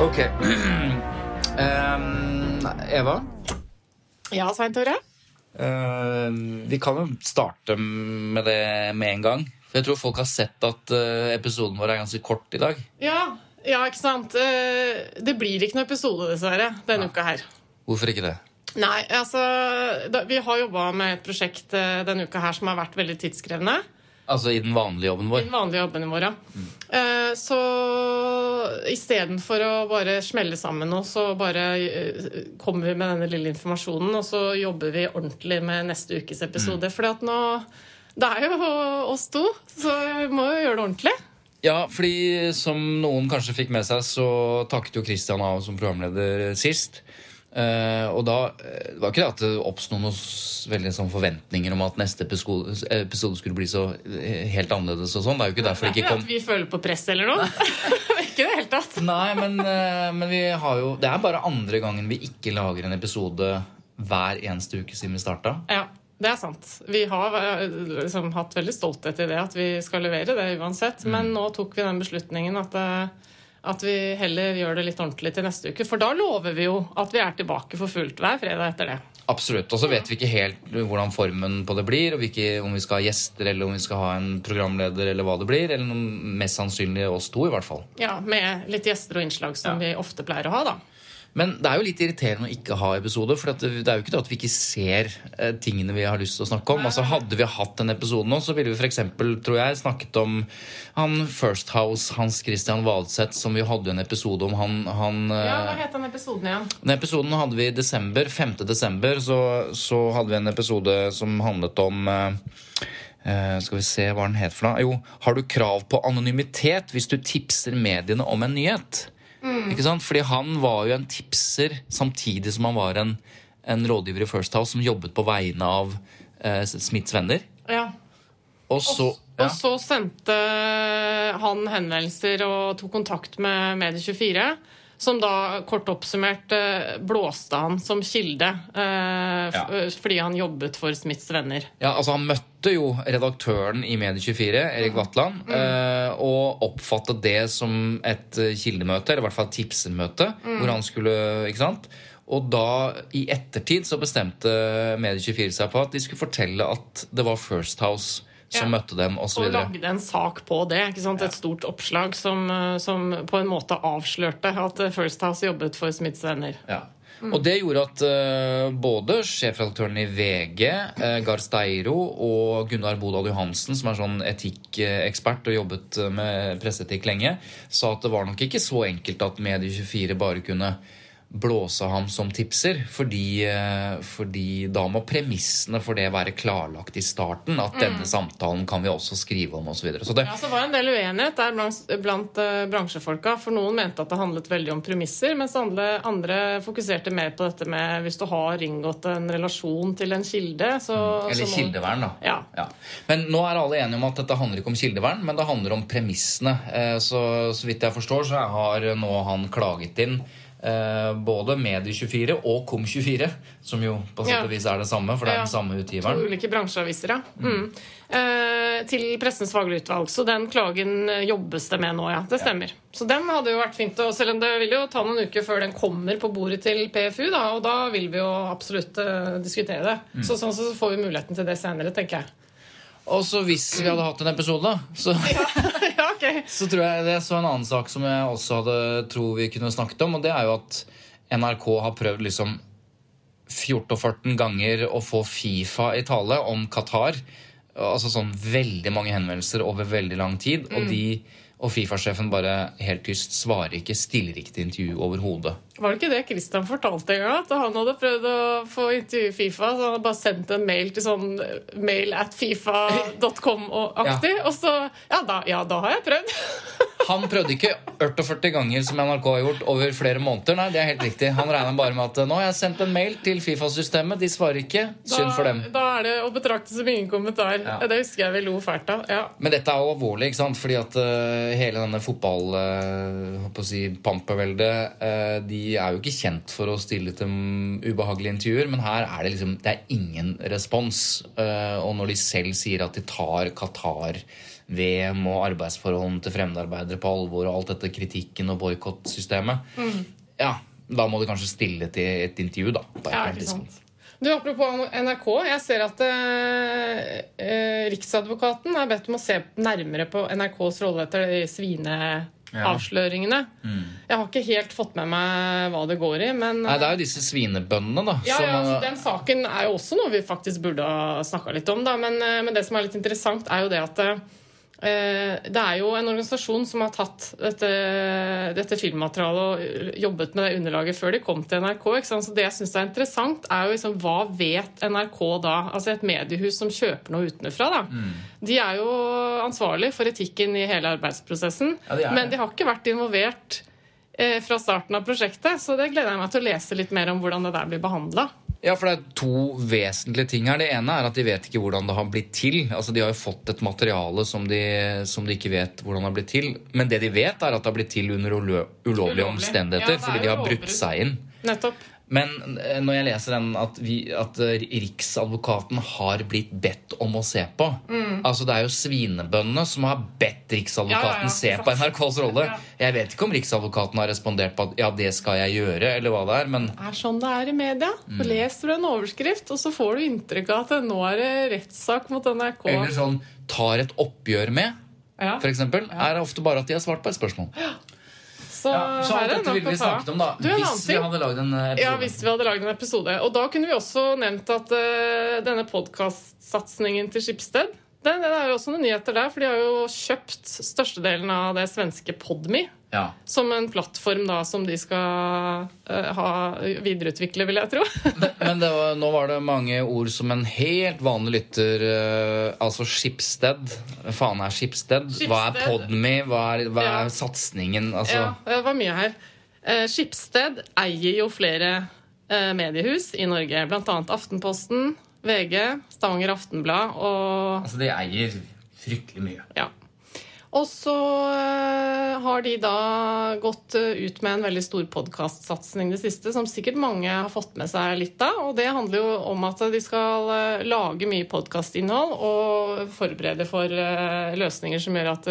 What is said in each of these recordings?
Ok. Um, Eva, Ja, Svein Tore? Uh, vi kan jo starte med det med en gang. For jeg tror folk har sett at uh, episoden vår er ganske kort i dag. Ja, ja, ikke sant. Uh, Det blir ikke noen episode, dessverre, denne uka her. Hvorfor ikke det? Nei, altså da, Vi har jobba med et prosjekt eh, denne uka her som har vært veldig tidskrevende. Altså i den vanlige jobben vår. I Den vanlige jobben vår, ja. Eh, Så istedenfor å bare smelle sammen nå, så bare eh, kommer vi med denne lille informasjonen, og så jobber vi ordentlig med neste ukes episode. For nå Det er jo oss to, så vi må jo gjøre det ordentlig. Ja, fordi som noen kanskje fikk med seg, så takket jo Christian av som programleder sist. Eh, og da eh, Det var ikke det at det oppsto noen veldig sånn forventninger om at neste episode, episode skulle bli så eh, helt annerledes og sånn. Det er jo ikke derfor det ikke Ikke kom at vi føler på press eller noe. ikke det helt tatt. Nei, men, uh, men vi har jo Det er bare andre gangen vi ikke lager en episode hver eneste uke siden vi starta. Ja, det er sant. Vi har liksom hatt veldig stolthet i det at vi skal levere det uansett. Mm. Men nå tok vi den beslutningen at, eh, at vi heller gjør det litt ordentlig til neste uke. For da lover vi jo at vi er tilbake for fullt hver fredag etter det. Absolutt. Og så vet vi ikke helt hvordan formen på det blir. og ikke, Om vi skal ha gjester, eller om vi skal ha en programleder, eller hva det blir. Eller noen, mest sannsynlig oss to, i hvert fall. Ja, Med litt gjester og innslag som vi ofte pleier å ha, da. Men det er jo litt irriterende å ikke ha episode, for det, det er jo ikke det at vi ikke ser eh, tingene vi har lyst til å snakke om. Altså Hadde vi hatt en episode nå, så ville vi f.eks. tror jeg, snakket om han First House, Hans Christian Valseth, som vi hadde en episode om. Han, han eh, Ja, Hva het den episoden igjen? Den episoden hadde vi i desember. 5. desember så, så hadde vi en episode som handlet om eh, eh, Skal vi se hva den het for noe? Jo, har du krav på anonymitet hvis du tipser mediene om en nyhet? Ikke sant? Fordi han var jo en tipser samtidig som han var en, en rådgiver i First House som jobbet på vegne av eh, Smiths venner. Ja. Og så Og så sendte han henvendelser og tok kontakt med Medie24. Som da kort oppsummert eh, blåste han som kilde eh, Ja. fordi han jobbet for Smiths venner. Ja, altså Han møtte jo redaktøren i Medie24, Erik Vatland, eh, og oppfattet det som et eh, kildemøte, eller i hvert fall et tipsemøte, hvor han skulle ikke sant? Og da, i ettertid, så bestemte Medie24 seg på at de skulle fortelle at det var First House som Ja. møtte dem, Og og lagde en sak på det. sant? Et stort oppslag som, eh, som på en måte avslørte at eh, First House jobbet for Smiths venner. Ja. Og det gjorde at uh, både sjefredaktøren i VG, uh, Gahr Steiro, og Gunnar Bodal Johansen, som er sånn etikkekspert og jobbet med presseetikk lenge, sa at det var nok ikke så enkelt at Medie24 bare kunne blåse ham som tipser, fordi, eh, fordi da må premissene for det være klarlagt i starten. At denne samtalen kan vi også skrive om, osv. Så, videre. så det, Ja, så var en del uenighet der blant, blant eh, bransjefolka. For noen mente at det handlet veldig om premisser, mens andre, andre fokuserte mer på dette med hvis du har inngått en relasjon til en kilde. Så, Eller så må- kildevern, da. Ja. Men nå er alle enige om at dette handler ikke om kildevern, men det handler om premissene. Eh, Så, så vidt jeg forstår, så har nå han klaget inn både Medie24 og Kom24, som jo på sett Ja. og vis er det samme, for det er den samme To utgiveren. ulike bransjeaviser, ja. Mm. Eh, til Pressens faglige utvalg. Så den klagen eh, jobbes det med nå, ja. Det stemmer. Så den hadde jo vært fint. Og selv om det vil jo ta noen uker før den kommer på bordet til PFU, da, og da vil vi jo absolutt eh, diskutere det. Mm. Så sånn så får vi muligheten til det senere, tenker jeg. Og så hvis vi hadde hatt en episode, da, så, ja, okay. så tror jeg det er så en annen sak som jeg også hadde tror vi kunne snakket om, og det er jo at NRK har prøvd liksom 14-14 ganger å få Fifa i tale om Qatar. Altså sånn veldig mange henvendelser over veldig lang tid. Og, de, og Fifa-sjefen bare helt tyst svarer ikke, stiller ikke til intervju overhodet. Var det ikke det Christian fortalte en gang? At han hadde prøvd å få intervjue Fifa, så han hadde bare sendt en mail til sånn mail at fifa.com og aktig. Og så ja da, ja, da har jeg prøvd. Han prøvde ikke 48 ganger som NRK har gjort over flere måneder. Nei, det er helt riktig. Han regner bare med at nå har jeg sendt en mail til Fifa-systemet. De svarer ikke. Synd for dem. Da, er det å betrakte som ingen kommentar. Ja. Det husker jeg vi lo fælt av. Ja. Men dette er jo alvorlig, ikke sant? Fordi at uh, hele denne fotball... Uh, si Pamperveldet uh, De er jo ikke kjent for å stille til ubehagelige intervjuer, men her er det liksom Det er ingen respons. Uh, og når de selv sier at de tar Qatar VM og arbeidsforholdene til fremmedarbeidere på alvor og alt dette kritikken og boikottsystemet, ja, da må du kanskje stille til et intervju, da. Ja, ikke sant. Du, Apropos NRK. Jeg ser at eh, eh, Riksadvokaten er bedt om å se nærmere på NRKs rolle etter de svineavsløringene. Jeg har ikke helt fått med meg hva det går i, men Nei, det er jo disse svinebøndene, da. ja, som, ja, altså, Den saken er jo også noe vi faktisk burde ha snakka litt om. Da. Men, eh, men det som er litt interessant, er jo det at eh, det er jo en organisasjon som har tatt dette, dette filmmaterialet og jobbet med det underlaget før de kom til NRK. Så det jeg syns er interessant, er jo liksom hva vet NRK da? Altså et mediehus som kjøper noe utenfra. da. Mm. De er jo ansvarlig for etikken i hele arbeidsprosessen, Ja, de men de har ikke vært involvert eh, fra starten av prosjektet. Så det gleder jeg meg til å lese litt mer om hvordan det der blir behandla. Ja, for det er to vesentlige ting her. Det ene er at de vet ikke hvordan det har blitt til. Altså, De har jo fått et materiale som de, som de ikke vet hvordan det har blitt til. Men det de vet, er at det har blitt til under ulovlige Ulovlig. omstendigheter. Ja, fordi de har brutt seg inn. Nettopp. Men eh, når jeg leser den at, vi, at eh, Riksadvokaten har blitt bedt om å se på Altså Det er jo svinebøndene som har bedt Riksadvokaten Mm. Ja, ja, ja, se på NRKs rolle. Ja. Jeg vet ikke om Riksadvokaten har respondert på at ja, det skal jeg gjøre, eller hva det er. Men Det er sånn det er i media. Mm. Så leser du en overskrift, og så får du inntrykk av at nå er det rettssak mot NRK. eller sånn tar et oppgjør med, Ja. eksempel, er det ofte bare at de har svart på et spørsmål. Så, Ja, så alt dette ville vi snakket om, da. Du, hvis vi hadde lagd en eh, episode. Ja, hvis vi hadde lagd en episode. Og da kunne vi også nevnt at uh, denne podkastsatsingen til Skipsted det, det er jo også noen nyheter der, for de har jo kjøpt størstedelen av det svenske Podme Ja. som en plattform da som de skal eh, ha videreutvikle, vil jeg tro. Men det var, nå var det mange ord som en helt vanlig lytter eh, Altså Schibsted. Faen er Schibsted? Hva er. Podme? Hva er, hva Ja. er satsingen? Altså, Ja, det var mye her. Eh, Skipsted eier jo flere eh, mediehus i Norge, Blant annet Aftenposten, VG, Stavanger Aftenblad og altså de eier fryktelig mye. Ja. Og så eh, har de da gått eh, ut med en veldig stor podkastsatsing det siste, som sikkert mange har fått med seg litt av. Og det handler jo om at de skal eh, lage mye podkastinnhold og forberede for løsninger som gjør at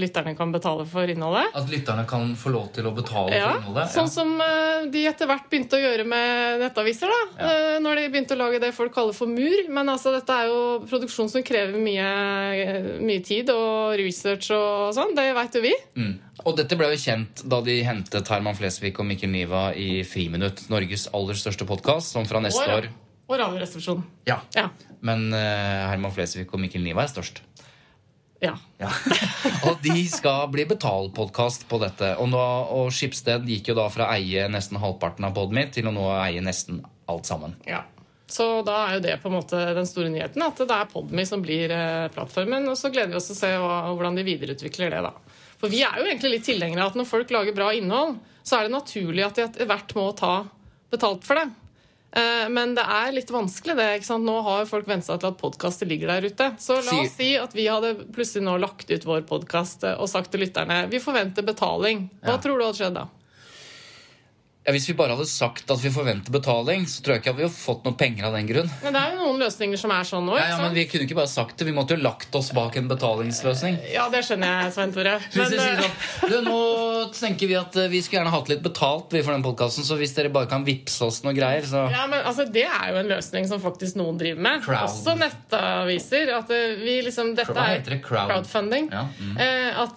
lytterne kan betale for innholdet. At lytterne kan få lov til å betale Ja, for innholdet? Sånn som de etter hvert begynte å gjøre med nettaviser. da, Ja. Når de begynte å lage det folk kaller for mur. Men altså, dette er jo produksjon som krever mye, mye tid og research og sånn. Det veit jo vi. Mm. Og dette ble jo kjent da de hentet Herman Flesvig og Mikkel Niva i Friminutt, Norges aller største podkast, som fra neste år Og Radioresepsjonen. Ja. Ja. Men uh, Herman Flesvig og Mikkel Niva er størst. ja. Ja. og de skal bli betalpodkast på dette. Og, nå, og Skipsted gikk jo da fra å eie nesten halvparten av Podme til å nå eie nesten alt sammen. ja. Så da er jo det på en måte den store nyheten, at det er Podme som blir eh, plattformen. Og så gleder vi oss til å se hvordan de videreutvikler det, da. For vi er jo egentlig litt tilhengere av at når folk lager bra innhold, så er det naturlig at de etter hvert må ta betalt for det. Eh, Men det er litt vanskelig, det. ikke sant? Nå har jo folk vent seg til at podkaster ligger der ute. Så la oss si at vi hadde plutselig nå lagt ut vår podkast og sagt til lytterne vi forventer betaling. Hva Ja. tror du hadde skjedd da? Ja, Hvis vi bare hadde sagt at vi forventer betaling, så tror jeg ikke at vi hadde fått noen penger av den grunn. Men det er jo noen løsninger som er sånn nå. Ja, ja, men Vi kunne ikke bare sagt det. Vi måtte jo lagt oss bak en betalingsløsning. Ja, det skjønner jeg, Svein Tore. Men, sier eh, sånn, du, Nå tenker vi at eh, vi skulle gjerne hatt litt betalt vi for den podkasten, så hvis dere bare kan vippse oss noe greier, så ja, men altså, Det er jo en løsning som faktisk noen driver med. Crowd. Også nettaviser. At eh, vi liksom, dette Hva er heter det? Crowd? crowdfunding. Ja, mm. At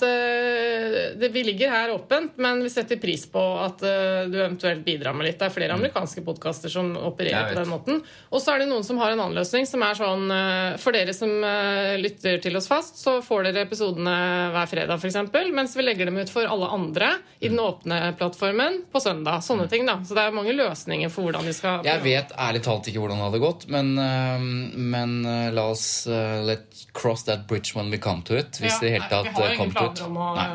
det, Vi ligger her åpent, men vi setter pris på at du du eventuelt bidra med litt. Det er flere amerikanske podkaster som opererer på den måten. Og så er det noen som har en annen løsning, som er sånn eh, For dere som eh, lytter til oss fast, så får dere episodene hver fredag, f.eks., mens vi legger dem ut for alle andre i den åpne plattformen på søndag. Sånne ting, da. Så det er mange løsninger for hvordan de skal Jeg vet ærlig talt ikke hvordan det hadde gått, men, eh, men la oss let cross that bridge when we come to it. Hvis Ja, det i hele tatt Vi kom ut. å Nei.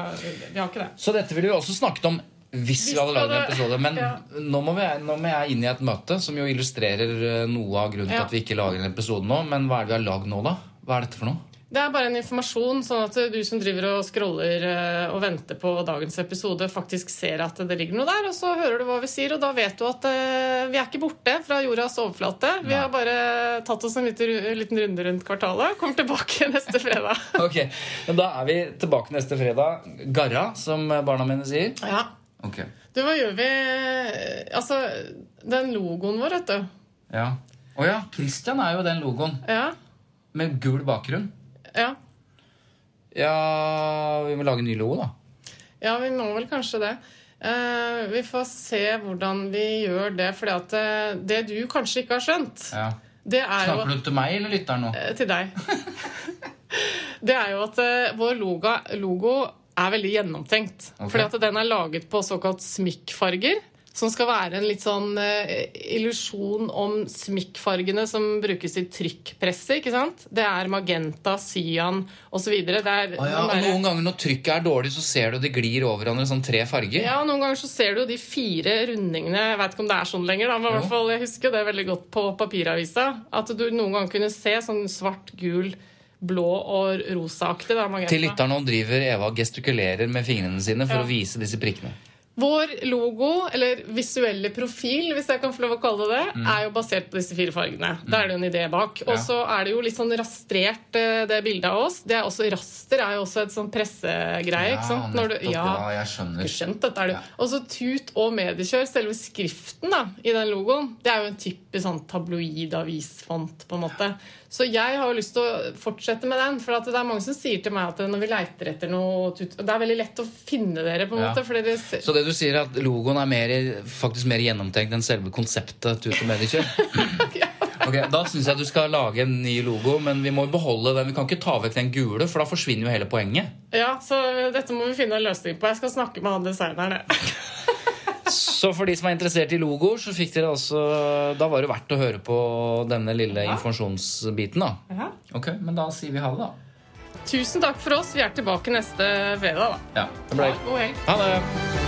Vi har ikke det. Så dette ville vi også snakket om hvis, vi hadde lagd en episode. Men ja. nå, må vi, nå må jeg inn i et møte som jo illustrerer eh, noe av grunnen til Ja. at vi ikke lager en episode nå. Men hva er det vi har lagd nå, da? Hva er dette for noe? Det er bare en informasjon, sånn at du som driver og scroller eh, og venter på dagens episode, faktisk ser at det ligger noe der, og så hører du hva vi sier, og da vet du at eh, vi er ikke borte fra jordas overflate. Vi Nei. har bare tatt oss en liten runde rundt kvartalet. Kommer tilbake neste fredag. Ok, men Da er vi tilbake neste fredag. Garra, som barna mine sier. Ja. Ok, Du, hva gjør vi Altså, den logoen vår, vet du. ja. Å ja, Christian er jo den logoen. Ja. Med gul bakgrunn. Ja. Ja, vi må lage en ny logo, da. Ja, vi må vel kanskje det. Eh, vi får se hvordan vi gjør det, fordi at eh, det du kanskje ikke har skjønt, Ja. det er jo Snakker du til meg eller lytteren nå? Eh, til deg. det er jo at eh, vår logo, logo er veldig gjennomtenkt. Okay. Fordi at den er laget på såkalt smykkfarger. Som skal være en litt sånn eh, illusjon om smykkfargene som brukes i trykkpresset. ikke sant? Det er magenta, cyan osv. Ah, ja, og Noen ganger når trykket er dårlig, så ser du det glir over hverandre sånn tre farger. Ja, Noen ganger så ser du de fire rundingene Jeg vet ikke om det er sånn lenger, da, men i hvert fall, jeg husker det veldig godt på papiravisa. At du noen ganger kunne se sånn svart, gul, blå og rosaaktig. Til lytteren nå driver Eva gestikulerer med fingrene sine for Ja. å vise disse prikkene. Vår logo, eller visuelle profil, hvis jeg kan få lov å kalle det det, er jo basert på disse fire fargene. Da er det jo en idé bak. Og Ja. så er det jo litt sånn rastrert, eh, det bildet av oss. Det er også, raster er jo også et sånn pressegreie. ikke sant? Når du, ja, ja, jeg skjønner. skjønt, dette er det. Ja. Og så tut og mediekjør, selve skriften da, i den logoen, det er jo en typisk sånn tabloid avisfont, på en måte. Så jeg har jo lyst til å fortsette med den, for at det er mange som sier til meg at når vi leiter etter noe Det er veldig lett å finne dere, på en Ja. måte, for dere Så det du sier er at logoen er mer, faktisk mer gjennomtenkt enn selve konseptet Tut og Mediekjør? Okay, Da syns jeg du skal lage en ny logo, men vi må beholde den. Vi kan ikke ta vekk den gule, for da forsvinner jo hele poenget. Ja, så dette må vi finne en løsning på. Jeg skal snakke med han designeren. jeg. Så for de som er interessert i logoer, så fikk dere altså Da var det verdt å høre på denne lille informasjonsbiten, da. Ja. Ok, Men da sier vi ha det, da. Tusen takk for oss. Vi er tilbake neste fredag. da. Ja, det ble God helg. Ha det!